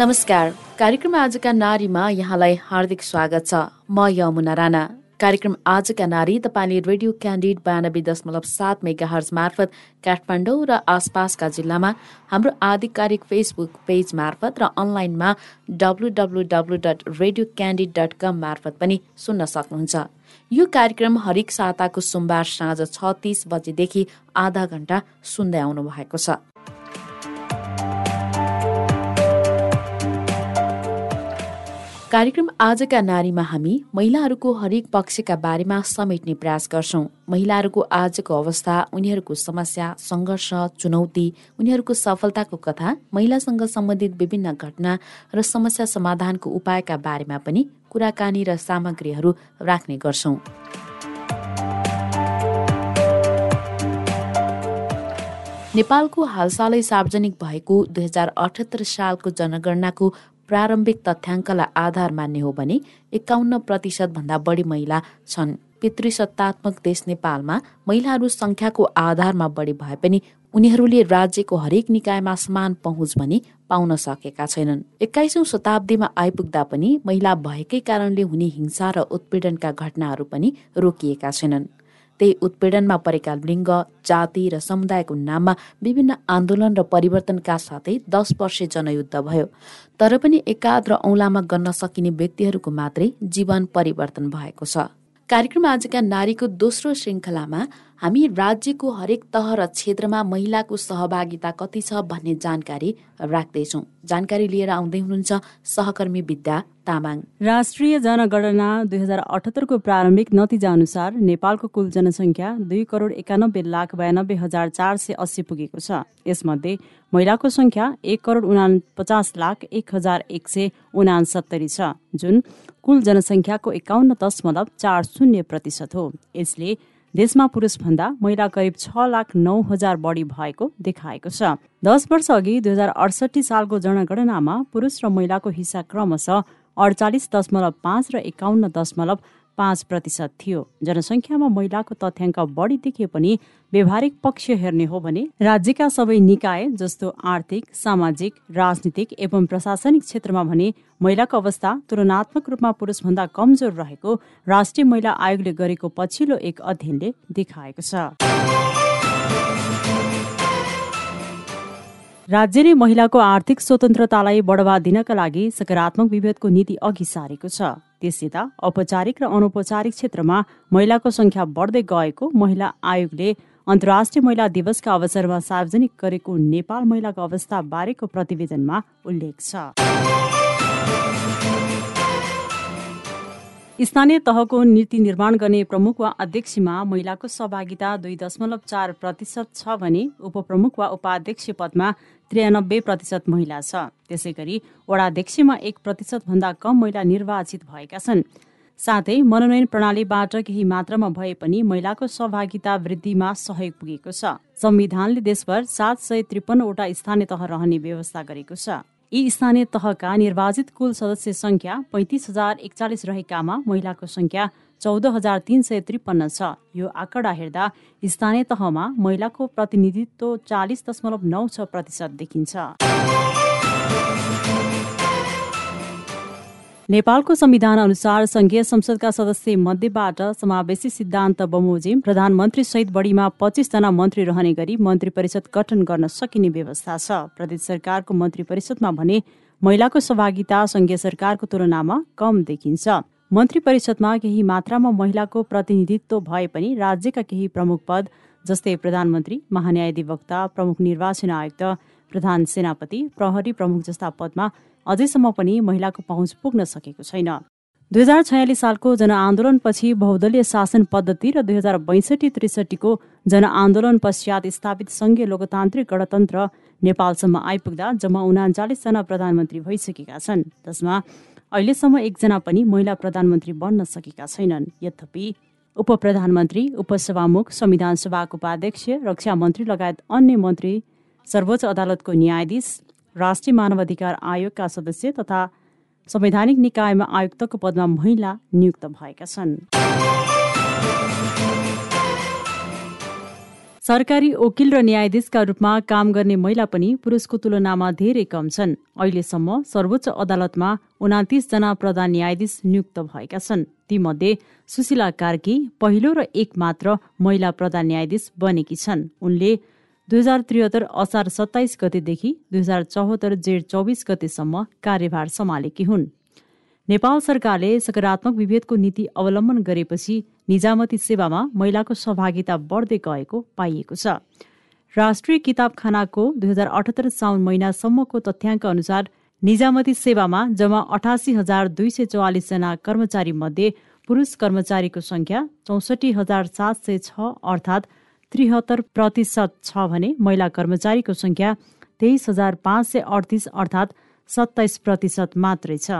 नमस्कार। कार्यक्रम आजका नारीमा यहाँलाई हार्दिक स्वागत छ। म यमुना राणा। कार्यक्रम आजका नारी तपाईँले रेडियो क्यान्डिड बयानब्बे दशमलव सात मेगा हर्ज मार्फत काठमाडौँ र आसपासका जिल्लामा हाम्रो आधिकारिक फेसबुक पेज मार्फत र अनलाइनमा W dot radio candid dot com मार्फत पनि सुन्न सक्नुहुन्छ। यो कार्यक्रम हरेक साताको सोमबार साँझ छ तिस बजेदेखि आधा घण्टा सुन्दै आउनु भएको छ। कार्यक्रम आजका नारीमा हामी महिलाहरूको हरेक पक्षका बारेमा समेट्ने प्रयास गर्छौं। महिलाहरूको आजको अवस्था उनीहरूको समस्या सङ्घर्ष चुनौती उनीहरूको सफलताको कथा महिलासँग सम्बन्धित विभिन्न घटना र समस्या समाधानको उपायका बारेमा पनि कुराकानी र सामग्रीहरू राख्ने गर्छौं। नेपालको हालसालै सार्वजनिक भएको दुई हजार अठहत्तर सालको जनगणनाको प्रारम्भिक तथ्याङ्कलाई आधार मान्ने हो भने एकाउन्न प्रतिशत भन्दा बढी महिला छन्। पितृसत्तात्मक देश नेपालमा महिलाहरू संख्याको आधारमा बढी भए पनि उनीहरूले राज्यको हरेक निकायमा समान पहुँच भने पाउन सकेका छैनन्। एक्काइसौँ शताब्दीमा आइपुग्दा पनि महिला भएकै कारणले हुने हिंसा र उत्पीडनका घटनाहरू पनि रोकिएका छैनन्। त्यही उत्पीडनमा परेका लिङ्ग जाति र समुदायको नाममा विभिन्न आन्दोलन र परिवर्तनका साथै दस वर्षे जनयुद्ध भयो। तर पनि एकाध र औलामा गर्न सकिने व्यक्तिहरूको मात्रै जीवन परिवर्तन भएको छ। कार्यक्रम आजका नारीको दोस्रो श्रृङ्खलामा हामी राज्यको हरेक तह र क्षेत्रमा महिलाको सहभागिता कति छ भन्ने जानकारी राख्दैछौँ। जानकारी लिएर आउँदै हुनुहुन्छ सहकर्मी विद्या तामाङ। राष्ट्रिय जनगणना दुई हजार अठहत्तरको प्रारम्भिक नतिजा अनुसार नेपालको कुल जनसङ्ख्या दुई करोड एकानब्बे लाख बयानब्बे हजार चार सय अस्सी पुगेको छ। यसमध्ये महिलाको सङ्ख्या एक करोड उना पचास लाख एक हजार एक सय उनासत्तरी छ जुन कुल जनसङ्ख्याको एकाउन्न दशमलव चार शून्य प्रतिशत हो। यसले देशमा पुरुषभन्दा महिला करिब छ लाख नौ हजार बढी भएको देखाएको छ। दस वर्ष अघि दुई हजार अडसठी सालको जनगणनामा पुरुष र महिलाको हिस्सा क्रमशः अडचालिस दशमलव पाँच र एकाउन्न दशमलव पाँच प्रतिशत थियो। जनसङ्ख्यामा महिलाको तथ्याङ्क बढी देखिए पनि व्यवहारिक पक्ष हेर्ने हो भने राज्यका सबै निकाय जस्तो आर्थिक सामाजिक राजनीतिक एवं प्रशासनिक क्षेत्रमा भने महिलाको अवस्था तुलनात्मक रूपमा पुरुषभन्दा कमजोर रहेको राष्ट्रिय महिला आयोगले गरेको पछिल्लो एक अध्ययनले देखाएको छ। राज्यले महिलाको आर्थिक स्वतन्त्रतालाई बढावा दिनका लागि सकारात्मक विभेदको नीति अघि सारेको छ। त्यससित औपचारिक र अनौपचारिक क्षेत्रमा महिलाको संख्या बढ्दै गएको महिला आयोगले अन्तर्राष्ट्रिय महिला दिवसका अवसरमा सार्वजनिक गरेको नेपाल महिलाको अवस्था बारेको प्रतिवेदनमा उल्लेख छ। स्थानीय तहको नीति निर्माण गर्ने प्रमुख वा अध्यक्षमा महिलाको सहभागिता दुई दशमलव चार प्रतिशत छ भने उपप्रमुख वा उपाध्यक्ष पदमा त्रियानब्बे प्रतिशत महिला छ। त्यसै गरी वडाध्यक्षमा एक प्रतिशतभन्दा कम महिला निर्वाचित भएका छन्। साथै मनोनयन प्रणालीबाट केही मात्रामा भए पनि महिलाको सहभागिता वृद्धिमा सहयोग पुगेको छ। संविधानले देशभर सात सय त्रिपन्नवटा स्थानीय तह रहने व्यवस्था गरेको छ। यी स्थानीय तहका निर्वाचित कुल सदस्य संख्या पैँतिस हजार एकचालिस रहेकामा महिलाको संख्या चौध हजार तिन सय त्रिपन्न छ। यो आँकडा हेर्दा स्थानीय तहमा महिलाको प्रतिनिधित्व चालिस दशमलव नौ छ प्रतिशत देखिन्छ। नेपालको संविधान अनुसार संघीय संसदका सदस्य मध्येबाट समावेशी सिद्धान्त बमोजिम प्रधानमन्त्री सहित बढीमा पच्चिसजना मन्त्री रहने गरी मन्त्री परिषद गठन गर्न सकिने व्यवस्था छ। प्रदेश सरकारको मन्त्री परिषदमा भने महिलाको सहभागिता संघीय सरकारको तुलनामा कम देखिन्छ। मन्त्री परिषदमा केही मात्रामा महिलाको प्रतिनिधित्व भए पनि राज्यका केही प्रमुख पद जस्तै प्रधानमन्त्री महान्यायाधिवक्ता प्रमुख निर्वाचन आयुक्त प्रधान सेनापति प्रहरी प्रमुख जस्ता पदमा अझैसम्म पनि महिलाको पहुँच पुग्न सकेको छैन। दुई हजार छयालिस सालको जनआन्दोलनपछि बहुदलीय शासन पद्धति र दुई हजार बैसठी त्रिसठीको जनआन्दोलन पश्चात स्थापित सङ्घीय लोकतान्त्रिक गणतन्त्र नेपालसम्म आइपुग्दा जम्मा उनाचालिसजना प्रधानमन्त्री भइसकेका छन्। जसमा अहिलेसम्म एकजना पनि महिला प्रधानमन्त्री बन्न सकेका छैनन्। यद्यपि उप प्रधानमन्त्री उपसभामुख संविधान सभाको उपाध्यक्ष रक्षा मन्त्री लगायत अन्य मन्त्री सर्वोच्च अदालतको न्यायाधीश राष्ट्रिय मानवाधिकार आयोगका सदस्य तथा संवैधानिक निकायमा आयुक्तको पदमा महिला नियुक्त भएका छन्। सरकारी वकिल र न्यायाधीशका रूपमा काम गर्ने महिला पनि पुरुषको तुलनामा धेरै कम छन्। अहिलेसम्म सर्वोच्च अदालतमा उनातिसजना प्रधान न्यायाधीश नियुक्त भएका छन्। तीमध्ये सुशीला कार्की पहिलो र एक मात्र महिला प्रधान न्यायाधीश बनेकी छन्। उनले दुई हजार त्रिहत्तर असार सत्ताइस गतेदेखि दुई हजार चौहत्तर जेठ चौबिस गतेसम्म कार्यभार सम्हालेकी हुन्। नेपाल सरकारले सकारात्मक विभेदको नीति अवलम्बन गरेपछि निजामती सेवामा महिलाको सहभागिता बढ्दै गएको पाइएको छ। राष्ट्रिय किताबखानाको दुई हजार अठहत्तर साउन महिनासम्मको तथ्याङ्क अनुसार निजामती सेवामा जम्मा अठासी हजार दुई सय चौवालिसजना कर्मचारी मध्ये पुरुष कर्मचारीको संख्या चौसठी हजार सात सय छ अर्थात् त्रिहत्तर प्रतिशत छ भने महिला कर्मचारीको संख्या तेइस हजार पाँच सय अडतिस अर्थात् सत्ताइस प्रतिशत मात्रै छ।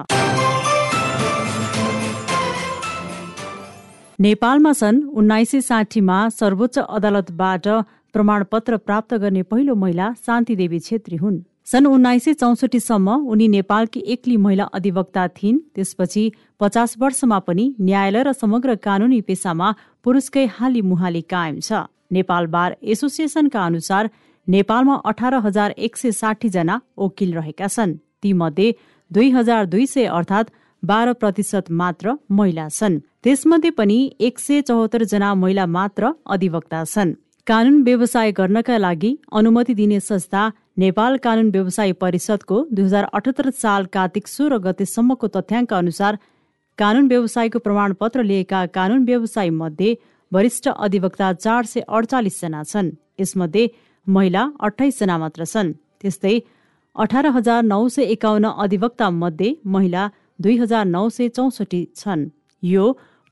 नेपालमा सन् उन्नाइस सय साठीमा सर्वोच्च अदालतबाट प्रमाणपत्र प्राप्त गर्ने पहिलो महिला शान्ति देवी छेत्री हुन्। सन् उन्नाइस सय चौसठीसम्म उनी नेपालकी एक्ली महिला अधिवक्ता थिइन्। त्यसपछि पचास वर्षमा पनि न्यायालय र समग्र कानूनी पेसामा पुरुषकै हाली मुहाली कायम छ। नेपाल बार एसोसिएसनका अनुसार नेपालमा अठार हजार एक सय साठीजना वकिल रहेका छन्। तीमध्ये दुई हजार दुई सय अर्थात् बाह्र प्रतिशत मात्र महिला छन्। त्यसमध्ये पनि एक सय चौहत्तर जना महिला मात्र अधिवक्ता छन्। कानून व्यवसाय गर्नका लागि अनुमति दिने संस्था नेपाल कानून व्यवसाय परिषदको दुई हजार अठहत्तर साल कार्तिक सोह्र गतेसम्मको तथ्याङ्क अनुसार कानून व्यवसायको प्रमाणपत्र लिएका कानून व्यवसाय मध्ये वरिष्ठ अधिवक्ता चार सय अडचालिसजना छन्। यसमध्ये महिला अठाइसजना मात्र छन्। त्यस्तै अठार हजार नौ सय एकाउन्न अधिवक्ता मध्ये महिला दुई हजार नौ सय चौसठी छन्। यो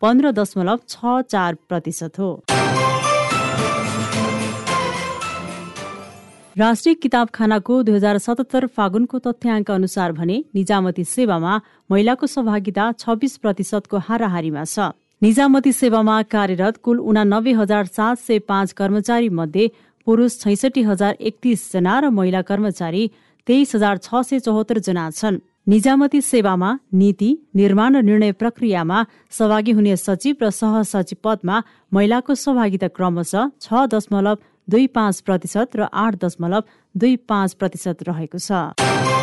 पन्ध्र दशमलव छ चार प्रतिशत हो। राष्ट्रिय किताबखानाको दुई हजार सतहत्तर फागुनको तथ्याङ्क अनुसार भने निजामती सेवामा महिलाको सहभागिता छब्बिस प्रतिशतको हाराहारीमा छ। निजामती सेवामा कार्यरत कुल उनानब्बे हजार सात सय पाँच कर्मचारी मध्ये पुरुष छैसठी हजार एकतिस जना र महिला कर्मचारी तेइस हजार छ सय चौहत्तर जना छन्। निजामती सेवामा नीति निर्माण र निर्णय प्रक्रियामा सहभागी हुने सचिव र सहसचिव पदमा महिलाको सहभागिता क्रमशः छ दशमलव दुई पाँच प्रतिशत र आठ दशमलव दुई पाँच प्रतिशत रहेको छ।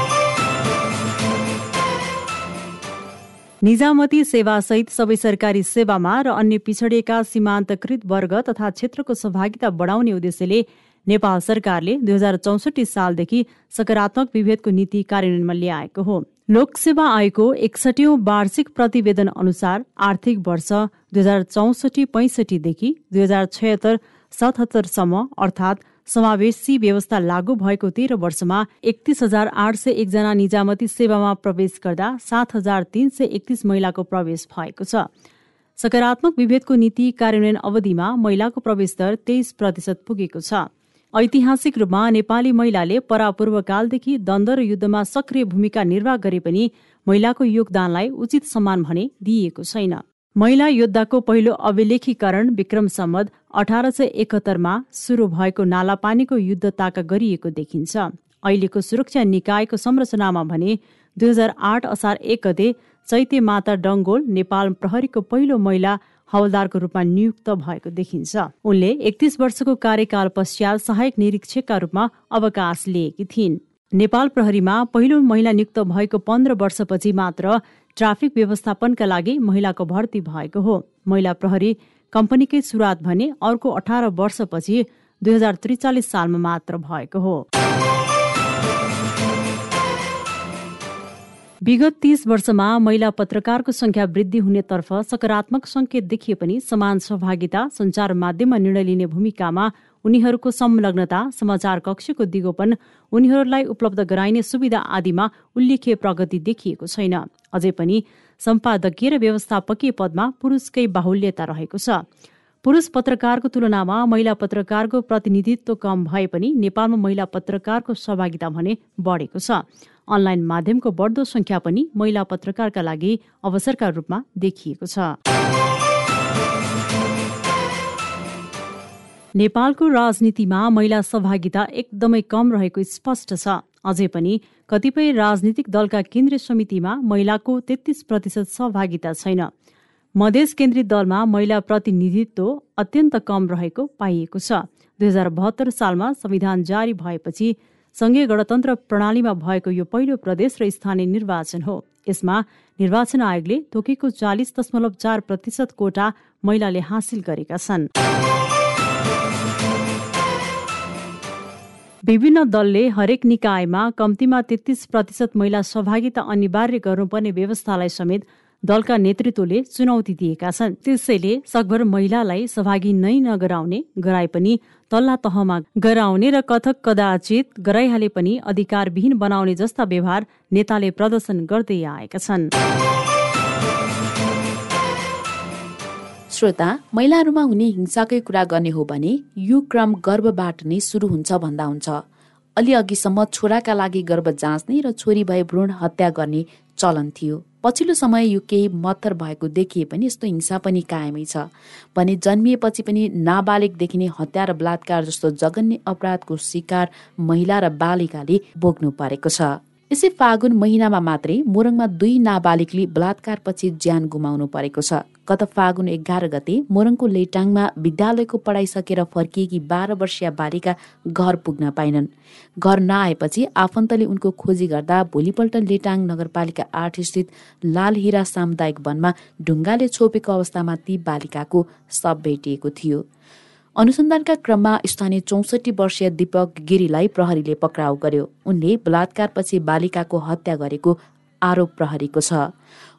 निजामती सेवा सहित सबै सरकारी सेवामा र अन्य पिछडिएका सीमान्तकृत वर्ग तथा क्षेत्रको सहभागिता बढाउने उद्देश्यले नेपाल सरकारले दुई हजार चौसठी सालदेखि सकारात्मक विभेदको नीति कार्यान्वयनमा ल्याएको हो। लोकसेवा आयोगको एकसठौँ वार्षिक प्रतिवेदन अनुसार आर्थिक वर्ष दुई हजार चौसठी पैँसठीदेखि दुई हजार छयत्तर सतहत्तरसम्म अर्थात् समावेशी व्यवस्था लागू भएको तेह्र वर्षमा एकतिस हजार आठ सय एकजना निजामती सेवामा प्रवेश गर्दा सात हजार तीन सय एकतिस महिलाको प्रवेश भएको छ। सकारात्मक विभेदको नीति कार्यान्वयन अवधिमा महिलाको प्रवेश दर तेइस प्रतिशत पुगेको छ। ऐतिहासिक रूपमा नेपाली महिलाले परापूर्वकालदेखि द्वन्द र युद्धमा सक्रिय भूमिका निर्वाह गरे पनि महिलाको योगदानलाई उचित सम्मान भने दिइएको छैन। महिला योद्धाको पहिलो अभिलेखीकरण विक्रम सम्मद अठार सय एकहत्तरमा सुरु भएको नालापानीको युद्ध ताका गरिएको देखिन्छ। अहिलेको सुरक्षा निकायको संरचनामा भने दुई हजार आठ असार एक गते चैते माता डङ्गोल नेपाल प्रहरीको पहिलो महिला हवलदारको रूपमा नियुक्त भएको देखिन्छ। उनले एकतिस वर्षको कार्यकाल पश्चात सहायक निरीक्षकका रूपमा अवकाश लिएकी थिइन्। नेपाल प्रहरीमा पहिलो महिला नियुक्त भएको पन्ध्र वर्षपछि मात्र ट्राफिक व्यवस्थापनका लागि महिलाको भर्ती भएको हो। महिला प्रहरी कम्पनीकै सुरुवात भने अर्को अठार वर्षपछि दुई हजार त्रिचालिस सालमा मात्र भएको हो। विगत तीस वर्षमा महिला पत्रकारको संख्या वृद्धि हुनेतर्फ सकारात्मक संकेत देखिए पनि समान सहभागिता सञ्चार माध्यममा निर्णय लिने भूमिकामा उनीहरूको संलग्नता समाचार कक्षको दिगोपन उनीहरूलाई उपलब्ध गराइने सुविधा आदिमा उल्लेख्य प्रगति देखिएको छैन। अझै पनि सम्पादकीय र व्यवस्थापकीय पदमा पुरुषकै बाहुल्यता रहेको छ। पुरुष पत्रकारको तुलनामा महिला पत्रकारको प्रतिनिधित्व कम भए पनि नेपालमा महिला पत्रकारको सहभागिता भने बढेको छ। अनलाइन माध्यमको बढ्दो संख्या पनि महिला पत्रकारका लागि अवसरका रूपमा देखिएको छ। नेपालको राजनीतिमा महिला सहभागिता एकदमै कम रहेको स्पष्ट छ। अझै पनि कतिपय राजनीतिक दलका केन्द्रीय समितिमा महिलाको तेत्तीस प्रतिशत सहभागिता छैन। मधेस केन्द्रित दलमा महिला प्रतिनिधित्व अत्यन्त कम रहेको पाइएको छ। दुई हजार बहत्तर सालमा संविधान जारी भएपछि सङ्घीय गणतन्त्र प्रणालीमा भएको यो पहिलो प्रदेश र स्थानीय निर्वाचन हो। यसमा निर्वाचन आयोगले तोकेको चालिस दशमलव चार प्रतिशत कोटा महिलाले हासिल गरेका छन्। विभिन्न दलले हरेक निकायमा कम्तीमा तेत्तिस प्रतिशत महिला सहभागिता अनिवार्य गर्नुपर्ने व्यवस्थालाई समेत दलका नेतृत्वले चुनौती दिएका छन्। त्यसैले सकभर महिलालाई सहभागी नै नगराउने गराए पनि तल्ला तहमा गराउने र कथक कदाचित गराइहाले पनि अधिकारविहीन बनाउने जस्ता व्यवहार नेताले प्रदर्शन गर्दै आएका छन्। श्रोता महिलाहरूमा हुने हिंसाकै कुरा गर्ने हो भने यो क्रम गर्भबाट नै सुरु हुन्छ भन्दा हुन्छ। अलि अघिसम्म छोराका लागि गर्भ जाँच्ने र छोरी भए भ्रूण हत्या गर्ने चलन थियो। पछिल्लो समय यो केही मत्तर भएको देखिए पनि यस्तो हिंसा पनि कायमै छ। भने जन्मिएपछि पनि नाबालिगदेखि नै हत्या र बलात्कार जस्तो जघन्य अपराधको शिकार महिला र बालिकाले भोग्नु परेको छ। यसै फागुन महिनामा मात्रै मोरङमा दुई नाबालिगले बलात्कारपछि ज्यान गुमाउनु परेको छ। गत फागुन एघार गते मोरङको लेटाङमा विद्यालयको पढाइ सकेर फर्किएकी बाह्र वर्षीय बालिका घर पुग्न पाइनन्। घर नआएपछि आफन्तले उनको खोजी गर्दा भोलिपल्ट लेटाङ नगरपालिका आठ स्थित लालहिरा सामुदायिक वनमा ढुङ्गाले छोपेको अवस्थामा ती बालिकाको शव भेटिएको थियो। अनुसन्धानका क्रममा स्थानीय चौसठी वर्षीय दीपक गिरीलाई प्रहरीले पक्राउ गर्यो। उनले बलात्कारपछि बालिकाको हत्या गरेको आरोप प्रहरीको छ।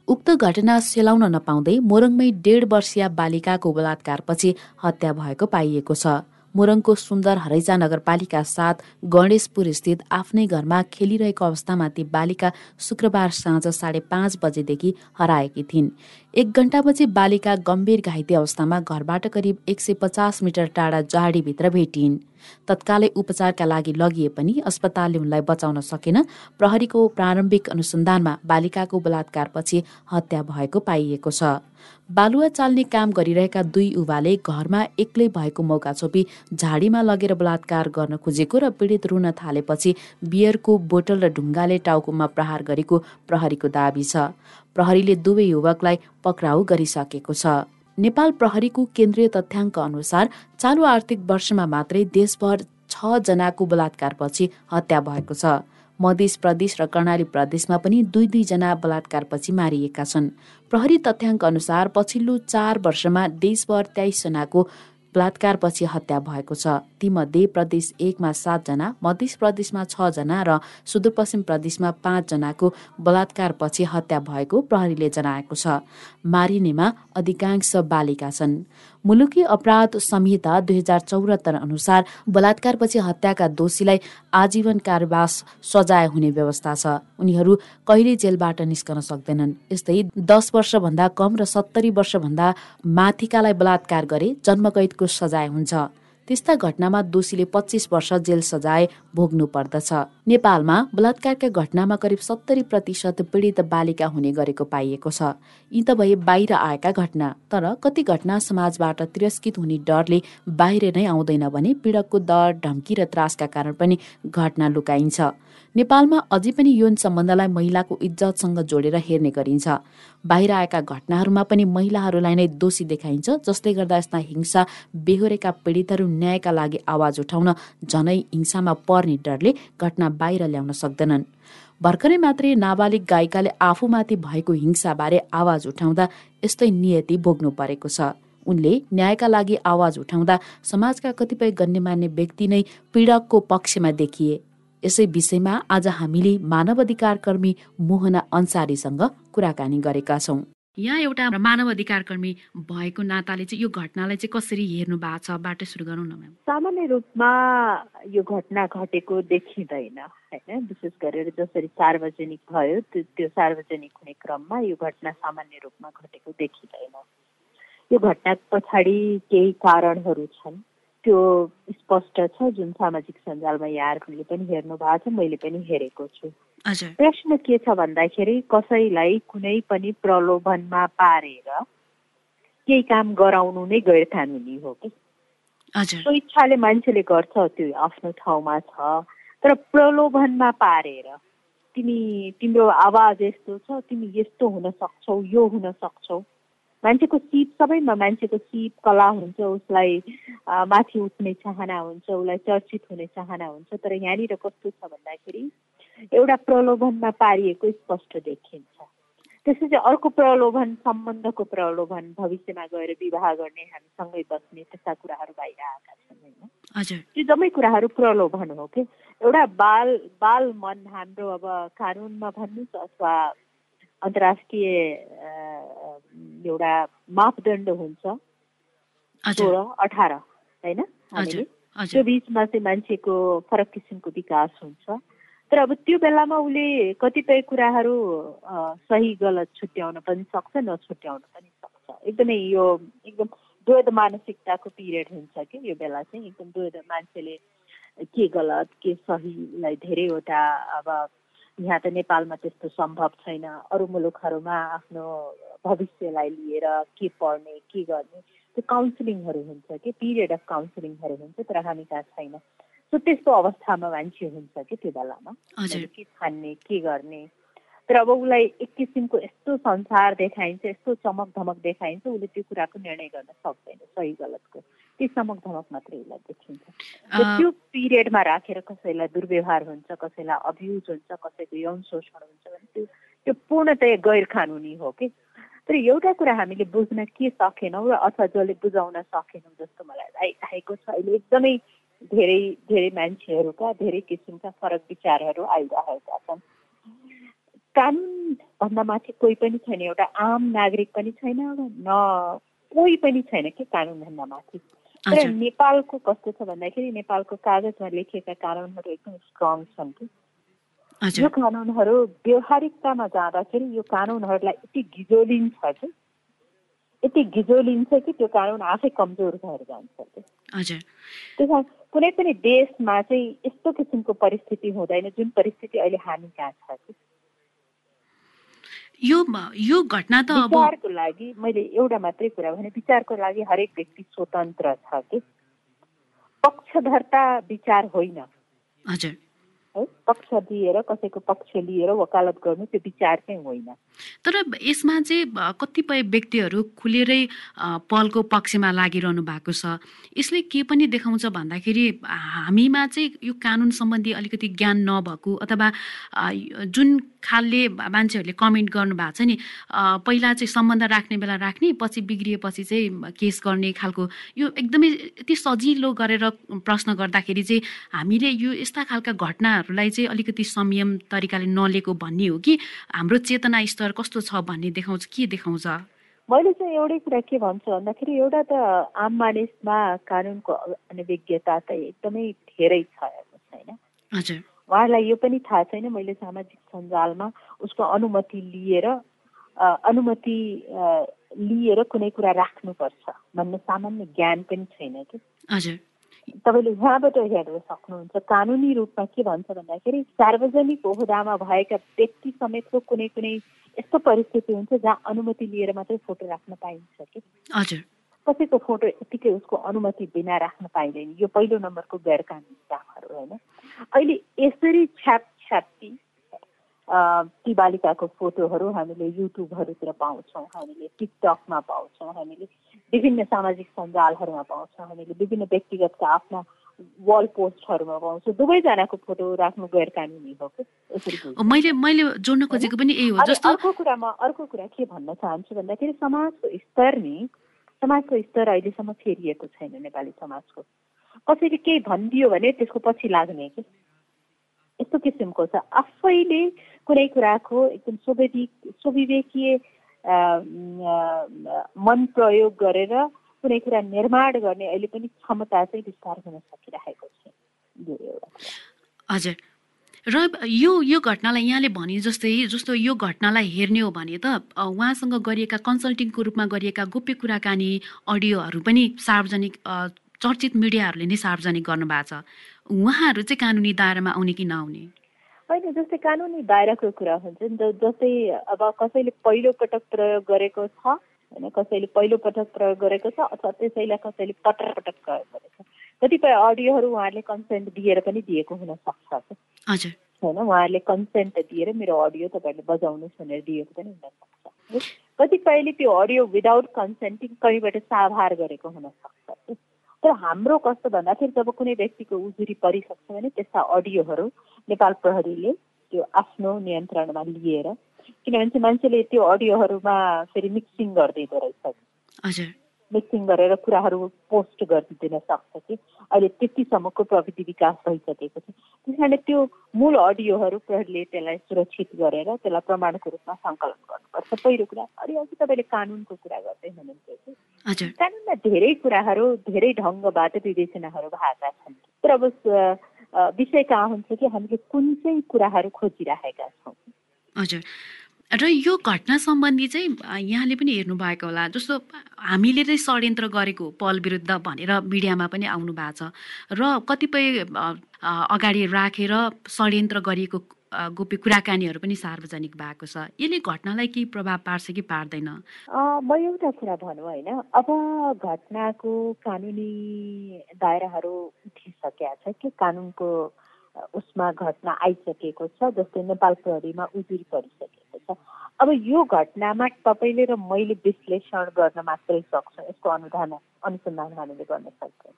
उक्त घटना सेलाउन नपाउँदै मोरङमै डेढ वर्षीय बालिकाको बलात्कारपछि हत्या भएको पाइएको छ। मोरङको सुन्दर हरैजा नगरपालिका साथ गणेशपुर स्थित आफ्नै घरमा खेलिरहेको अवस्थामा ती बालिका शुक्रबार साँझ साढे पाँच बजेदेखि हराएकी थिइन्। एक घण्टापछि बालिका गम्भीर घाइते अवस्थामा घरबाट करिब एक सय पचास मिटर टाढा जाडीभित्र भेटिन् तत्कालै उपचारका लागि लगिए पनि अस्पतालले उनलाई बचाउन सकेन। प्रहरीको प्रारम्भिक अनुसन्धानमा बालिकाको बलात्कारपछि हत्या भएको पाइएको छ। बालुवा चाल्ने काम गरिरहेका दुई युवाले घरमा एक्लै भएको मौका छोपी झाडीमा लगेर बलात्कार गर्न खोजेको र पीडित रुन थालेपछि बियरको बोतल र ढुङ्गाले टाउकोमा प्रहार गरेको प्रहरीको दावी छ। प्रहरीले दुवै युवकलाई पक्राउ गरिसकेको छ। नेपाल प्रहरीको केन्द्रीय तथ्याङ्क अनुसार चालु आर्थिक वर्षमा मात्रै देशभर छ जनाको बलात्कारपछि हत्या भएको छ। मध्य प्रदेश र कर्णाली प्रदेशमा पनि दुई दुईजना बलात्कारपछि मारिएका छन्। प्रहरी तथ्याङ्क अनुसार पछिल्लो चार वर्षमा देशभर तेइस जनाको बलात्कारपछि हत्या भएको छ। तीमध्ये प्रदेश एकमा सातजना मध्य प्रदेशमा छजना र सुदूरपश्चिम प्रदेशमा पाँचजनाको बलात्कारपछि हत्या भएको प्रहरीले जनाएको छ। मारिनेमा अधिकांश बालिका छन्। मुलुकी अपराध संहिता दुई हजार चौरात्तर अनुसार बलात्कारपछि हत्याका दोषीलाई आजीवन कारावास सजाय हुने व्यवस्था छ। उनीहरू कहिले जेलबाट निस्कन सक्दैनन्। यस्तै दस वर्षभन्दा कम र सत्तरी वर्षभन्दा माथिकालाई बलात्कार गरे जन्मकैदको सजाय हुन्छ। त्यस्ता घटनामा दोषीले पच्चिस वर्ष जेल सजाय भोग्नु पर्दछ। नेपालमा बलात्कारका घटनामा करिब सत्तरी प्रतिशत पीडित बालिका हुने गरेको पाइएको छ। यी त भए बाहिर आएका घटना तर कति घटना समाजबाट तिरस्कृत हुने डरले बाहिर नै आउँदैन भने पीडकको डर धम्की र त्रासका कारण पनि घटना लुकाइन्छ। नेपालमा अझै पनि यौन सम्बन्धलाई महिलाको इज्जतसँग जोडेर हेर्ने गरिन्छ। बाहिर आएका घटनाहरूमा पनि महिलाहरूलाई नै दोषी देखाइन्छ जसले गर्दा यस्ता हिंसा बेहोरेका पीडितहरू न्यायका लागि आवाज उठाउन झनै हिंसामा पर्ने डरले घटना बाहिर ल्याउन सक्दैनन्। भर्खरै मात्रै नाबालिग गायिकाले आफूमाथि भएको हिंसाबारे आवाज उठाउँदा यस्तै नियति भोग्नु परेको छ। उनले न्यायका लागि आवाज उठाउँदा समाजका कतिपय गण्यमान्य व्यक्ति नै पीडकको पक्षमा देखिए। यसै विषयमा आज हामीले मानव अधिकार कर्मी मोहना अन्सारीसँग कुराकानी गरेका छौँ। यहाँ एउटा मानव अधिकार कर्मी भएको नाताले चाहिँ यो घटनालाई चाहिँ कसरी हेर्नु भएको छ? बाटो सुरु गरौँ न म्याम। सामान्य रूपमा यो घटना घटेको देखिँदैन होइन? विशेष गरेर जसरी सार्वजनिक भयो त्यो सार्वजनिक हुने क्रममा यो घटना सामान्य रूपमा घटेको देखिँदैन। यो घटना पछाडि केही कारणहरू छन्। त्यो स्पष्ट छ जुन सामाजिक सञ्जालमा यहाँहरूले पनि हेर्नु भएको छ मैले पनि हेरेको छु। प्रश्न के छ भन्दाखेरि कसैलाई कुनै पनि प्रलोभनमा पारेर केही काम गराउनु नै गैर कानुनी हो कि? त्यो इच्छाले मान्छेले गर्छ त्यो आफ्नो ठाउँमा छ। तर प्रलोभनमा पारेर तिमी तिम्रो आवाज यस्तो छ तिमी यस्तो हुन सक्छौ यो हुन सक्छौ। मान्छेको सिप सबैमा मान्छेको सिप कला हुन्छ उसलाई माथि उठ्ने चाहना हुन्छ उसलाई चर्चित हुने चाहना हुन्छ तर यहाँनिर कस्तो छ भन्दाखेरि एउटा प्रलोभनमा पारिएको स्पष्ट देखिन्छ। त्यसपछि अर्को प्रलोभन सम्बन्धको प्रलोभन भविष्यमा गएर विवाह गर्ने हामीसँगै बस्ने त्यस्ता कुराहरू बाहिर आएका छन् होइन? त्यो जम्मै कुराहरू प्रलोभन हो कि एउटा बाल बाल मन हाम्रो अब कानुनमा भन्नुहोस् अथवा अन्तर्राष्ट्रिय एउटा मापदण्ड हुन्छ। सोह्र अठार होइन? त्यो बिचमा चाहिँ मान्छेको फरक किसिमको विकास हुन्छ। तर अब त्यो बेलामा उसले कतिपय कुराहरू सही गलत छुट्याउन पनि सक्छ नछुट्याउन पनि सक्छ। एकदमै यो एकदम द्वैध मानसिकताको पिरियड हुन्छ कि यो बेला चाहिँ। एकदम द्वैध मान्छेले के गलत के सहीलाई धेरैवटा अब यहाँ त नेपालमा त्यस्तो सम्भव छैन। अरू मुलुकहरूमा आफ्नो भविष्यलाई लिएर के पढ्ने के गर्ने त्यो काउन्सिलिङहरू हुन्छ कि? पिरियड अफ काउन्सिलिङहरू हुन्छ तर हामी कहाँ छैन। सो त्यस्तो अवस्थामा मान्छे हुन्छ कि त्यो बेलामा? के छान्ने के गर्ने? तर अब उसलाई एक किसिमको यस्तो संसार देखाइन्छ यस्तो चमक धमक देखाइन्छ उसले त्यो कुराको निर्णय गर्न सक्दैन सही गलतको। त्यो चमक धमक मात्रै उसलाई देखिन्छ। त्यो पिरियडमा राखेर कसैलाई दुर्व्यवहार हुन्छ कसैलाई अब्युज हुन्छ कसैको यौन शोषण हुन्छ भने त्यो त्यो पूर्णतया गैर कानुनी हो कि? तर एउटा कुरा हामीले बुझ्न के सकेनौँ र अथवा जसले बुझाउन सकेनौँ जस्तो मलाई लागिरहेको छ। अहिले एकदमै धेरै धेरै मान्छेहरूका धेरै किसिमका फरक विचारहरू आइरहेका छन्। कानुनभन्दा माथि कोही पनि छैन एउटा आम नागरिक पनि छैन न कोही पनि छैन कि कानुनभन्दा माथि? तर नेपालको कस्तो छ भन्दाखेरि नेपालको कागजमा लेखिएका कानुनहरू एकदम स्ट्रङ छन् कि? यो कानुनहरू व्यवहारिकतामा जाँदाखेरि यो कानुनहरूलाई यति गिजोलिन्छ कि? यति गिजोलिन्छ कि त्यो कानुन आफै कमजोर भएर जान्छ कि? त्यस कुनै पनि देशमा चाहिँ यस्तो किसिमको परिस्थिति हुँदैन जुन परिस्थिति अहिले हामी कहाँ छ कि? यो यो घटना त विचारको लागि मैले एउटा मात्रै कुरा भने विचारको लागि हरेक व्यक्ति स्वतन्त्र छ कि? पक्षधरता विचार होइन। हजुर। पक्ष दिएर कसैको पक्ष लिएर वकालत गर्नु त्यो विचार चाहिँ होइन। तर यसमा चाहिँ कतिपय व्यक्तिहरू खुलेरै पलको पक्षमा लागिरहनु भएको छ। यसले के पनि देखाउँछ भन्दाखेरि हामीमा चाहिँ यो कानुन सम्बन्धी अलिकति ज्ञान नभएको अथवा जुन खालले मान्छेहरूले कमेन्ट गर्नु भएको छ नि पहिला चाहिँ सम्बन्ध राख्ने बेला राख्ने पछि बिग्रिएपछि चाहिँ केस गर्ने खालको यो एकदमै यति सजिलो गरेर प्रश्न गर्दाखेरि चाहिँ हामीले यो यस्ता खालका घटनाहरूलाई चाहिँ अलिकति संयम तरिकाले नलिएको भन्ने हो कि? हाम्रो चेतना स्तर कस्तो छ भन्ने देखाउँछ के देखाउँछ? मैले चाहिँ एउटै कुरा के भन्छु भन्दाखेरि एउटा त आम मानिसमा कानुनको अनभिज्ञता त एकदमै धेरै छ होइन। हजुर। उहाँहरूलाई यो पनि थाहा छैन मैले सामाजिक सञ्जालमा उसको अनुमति लिएर अनुमति लिएर कुनै कुरा राख्नुपर्छ भन्ने सामान्य ज्ञान पनि छैन कि? तपाईँले यहाँबाट हेर्न सक्नुहुन्छ। कानुनी रूपमा के भन्छ भन्दाखेरि सार्वजनिक ओहदामा भएका व्यक्ति समेतको कुनै कुनै यस्तो परिस्थिति हुन्छ जहाँ अनुमति लिएर मात्रै फोटो राख्न पाइन्छ कि? हजुर। कसैको फोटो यतिकै उसको अनुमति बिना राख्न पाइँदैन। यो पहिलो नम्बरको गैर कानुनी कामहरू होइन? अहिले यसरी छ्याप छ्याप्ती ती बालिकाको फोटोहरू हामीले युट्युबहरूतिर पाउँछौँ हामीले टिकटकमा पाउँछौँ हामीले विभिन्न सामाजिक सञ्जालहरूमा पाउँछौँ हामीले विभिन्न व्यक्तिगतका आफ्ना वाल पोस्टहरूमा पाउँछौँ। दुवैजनाको फोटो राख्नु गैर कानुनी हो मैले मैले जोड्न खोजेको पनि यही हो जस्तो अर्को कुरामा अर्को कुरा के भन्न चाहन्छु भन्दाखेरि समाजको स्तर नि समाजको स्तर अहिलेसम्म फेरिएको छैन नेपाली समाजको। कसैले केही भनिदियो भने त्यसको पछि लाग्ने कि? यस्तो किसिमको छ आफैले कुनै कुराको एकदम स्वाभाविक स्वाविवेकीय मन प्रयोग गरेर कुनै कुरा निर्माण गर्ने अहिले पनि क्षमता चाहिँ विस्तार हुन सकिरहेको छ यो एउटा हजुर र यो यो घटनालाई यहाँले भने जस्तै जस्तो यो घटनालाई हेर्ने हो भने त उहाँसँग गरिएका कन्सल्टिङको रूपमा गरिएका गोप्य कुराकानी अडियोहरू पनि सार्वजनिक चर्चित मिडियाहरूले नै सार्वजनिक गर्नुभएको छ उहाँहरू चाहिँ कानुनी दायरामा आउने कि नआउने? होइन जस्तै कानुनी दायराको कुरा हुन्छ नि जस्तै अब कसैले पहिलो पटक प्रयोग गरेको छ होइन कसैले पहिलो पटक प्रयोग गरेको छ अथवा त्यसैलाई कसैले पटक पटक प्रयोग गरेको छ। कतिपय अडियोहरू उहाँहरूले कन्सेन्ट दिएर पनि दिएको हुनसक्छ होइन उहाँहरूले कन्सेन्ट दिएर मेरो अडियो तपाईँहरूले बजाउनुहोस् भनेर दिएको पनि हुनसक्छ कतिपयले त्यो अडियो विदाउट कन्सेन्टिङ कहीँबाट साभार गरेको हुनसक्छ तर हाम्रो कस्तो भन्दाखेरि जब कुनै व्यक्तिको उजुरी परिसक्छ भने त्यस्ता अडियोहरू नेपाल प्रहरीले त्यो आफ्नो नियन्त्रणमा लिएर किनभने मान्छेले त्यो अडियोहरूमा फेरि मिक्सिङ गरिदिँदो रहेछ मिक्सिङ गरेर कुराहरू पोस्ट गरिदिन सक्छ कि अहिले त्यतिसम्मको प्रविधि विकास भइसकेको छ त्यस कारणले त्यो मूल अडियोहरू प्रहरीले त्यसलाई सुरक्षित गरेर त्यसलाई प्रमाणको रूपमा सङ्कलन गर्नुपर्छ। पहिलो कुरा अनि अघि तपाईँले कानुनको कुरा गर्दै हुनुहुन्थ्यो कि? कानुनमा धेरै कुराहरू धेरै ढङ्गबाट विवेचनाहरू भएका छन्। तर अब विषय कहाँ हुन्छ कि हामीले कुन चाहिँ कुराहरू खोजिराखेका छौँ? हजुर। र यो घटना सम्बन्धी चाहिँ यहाँले पनि हेर्नुभएको होला। जस्तो हामीले चाहिँ षड्यन्त्र गरेको पल विरुद्ध भनेर मिडियामा पनि आउनु भएको छ। र कतिपय अगाडि राखेर षड्यन्त्र गरिएको गोप्य कुराकानीहरू पनि सार्वजनिक भएको छ। यसले घटनालाई केही प्रभाव पार्छ कि पार्दैन? म एउटा कुरा भनौँ होइन। अब घटनाको कानुनी दायराहरू उठिसकेका छ कि कानुनको उसमा घटना आइसकेको छ जस्तै नेपाल प्रहरीमा उजुरी परिसकेको छ। अब यो घटनामा तपाईँले र मैले विश्लेषण गर्न मात्रै सक्छौँ यसको अनुधान अनुसन्धान हामीले गर्न सक्छौँ।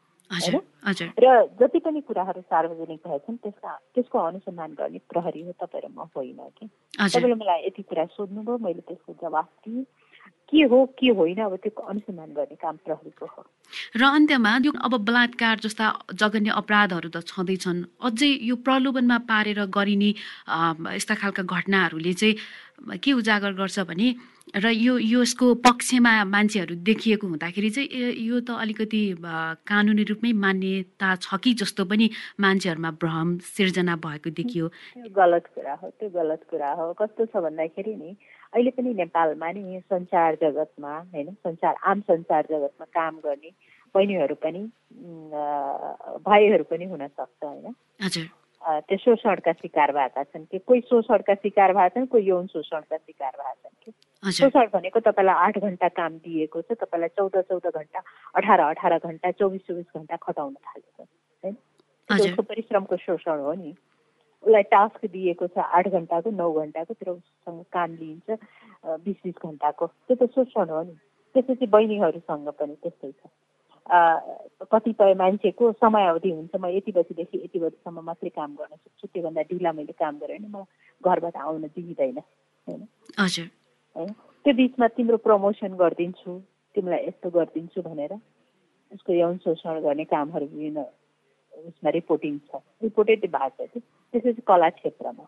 र जति पनि कुराहरू सार्वजनिक भएछन् त्यसका त्यसको अनुसन्धान गर्ने प्रहरी हो तपाईँ र म होइन कि? तपाईँले मलाई यति कुरा सोध्नुभयो मैले त्यसको जवाफ दिएँ। के हो के होइन अब त्यो अनुसन्धान गर्ने काम प्रहरीको हो। र अन्त्यमा यो अब बलात्कार जस्ता जघन्य अपराधहरू त छँदैछन्। अझै यो प्रलोभनमा पारेर गरिने यस्ता खालका घटनाहरूले चाहिँ के उजागर गर्छ भने र यो यसको पक्षमा मान्छेहरू देखिएको हुँदाखेरि चाहिँ यो त अलिकति कानुनी रूपमै मान्यता छ कि जस्तो पनि मान्छेहरूमा भ्रम सिर्जना भएको देखियो। गलत कुरा हो त्यो गलत कुरा हो। कस्तो छ भन्दाखेरि नि अहिले पनि नेपालमा नि सञ्चार जगतमा होइन सञ्चार आम सञ्चार जगतमा काम गर्ने बहिनीहरू पनि भाइहरू पनि हुनसक्छ होइन। त्यो शोषणका शिकार भएका छन् कि? कोही शोषणका शिकार भएका छन् कोही यौन शोषणका शिकार भएका छन् कि? शोषण भनेको तपाईँलाई आठ घन्टा काम दिएको छ तपाईँलाई चौध चौध घन्टा अठार अठार घन्टा चौबिस चौबिस घन्टा खटाउन थालेको होइन? परिश्रमको शोषण हो नि। उसलाई टास्क दिएको छ आठ घन्टाको नौ घन्टाको तर उसँग काम लिइन्छ बिस बिस घन्टाको। त्यो त शोषण हो नि। त्यसपछि बहिनीहरूसँग पनि त्यस्तै छ। कतिपय मान्छेको समय अवधि हुन्छ। म यति बजीदेखि यति बजीसम्म मात्रै काम गर्न सक्छु। त्योभन्दा ढिला मैले काम गरेँ भने म घरबाट आउन दिइँदैन। होइन? होइन? त्यो बिचमा तिम्रो प्रमोसन गरिदिन्छु। तिमीलाई यस्तो गरिदिन्छु भनेर। उसको यौन शोषण गर्ने कामहरू विभिन्न उसमा रिपोर्टिङ छ। रिपोर्टेड भएको छ त्यसपछि कला क्षेत्रमा।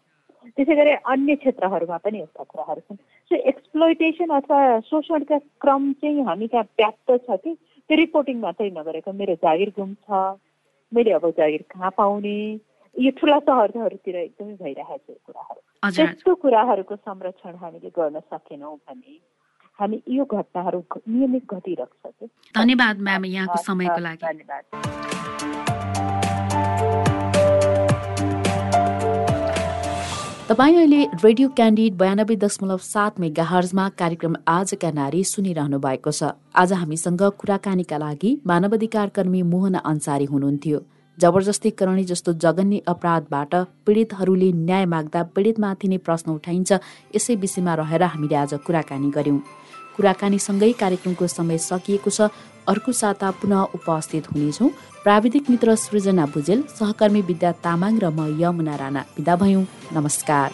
त्यसै गरी अन्य क्षेत्रहरूमा पनि यस्ता कुराहरू छन्। सो एक्सप्लोइटेसन अथवा शोषणका क्रम चाहिँ हामी कहाँ व्याप्त छ कि त्यो रिपोर्टिङ मात्रै नगरेको मेरो जागिर गुम छ। मैले अब जागिर कहाँ पाउने? यो ठुला सहरहरूतिर एकदमै भइरहेको छ कुराहरू। त्यस्तो कुराहरूको संरक्षण हामीले गर्न सकेनौँ भने हामी यो घटनाहरू नियमित घटिरहेको छ धन्यवाद म्याम यहाँको समयको लागि। धन्यवाद। तपाईँ अहिले रेडियो क्यान्डिड बयानब्बे दशमलव सात मेगा हर्जमा कार्यक्रम आजका नारी सुनिरहनु भएको छ। आज हामीसँग कुराकानीका लागि मानवाधिकार कर्मी मोहन अन्सारी हुनुहुन्थ्यो। जबरजस्ती करणी जस्तो जघन्य अपराधबाट पीडितहरूले न्याय माग्दा पीडितमाथि नै प्रश्न उठाइन्छ यसै विषयमा रहेर हामीले आज कुराकानी गर्यौं। कुराकानीसँगै कार्यक्रमको समय सकिएको छ। अर्को साता पुनः उपस्थित हुनेछौँ। प्राविधिक मित्र सृजना भुजेल सहकर्मी विद्या तामाङ र म यमुना राणा विदा भयौँ। नमस्कार।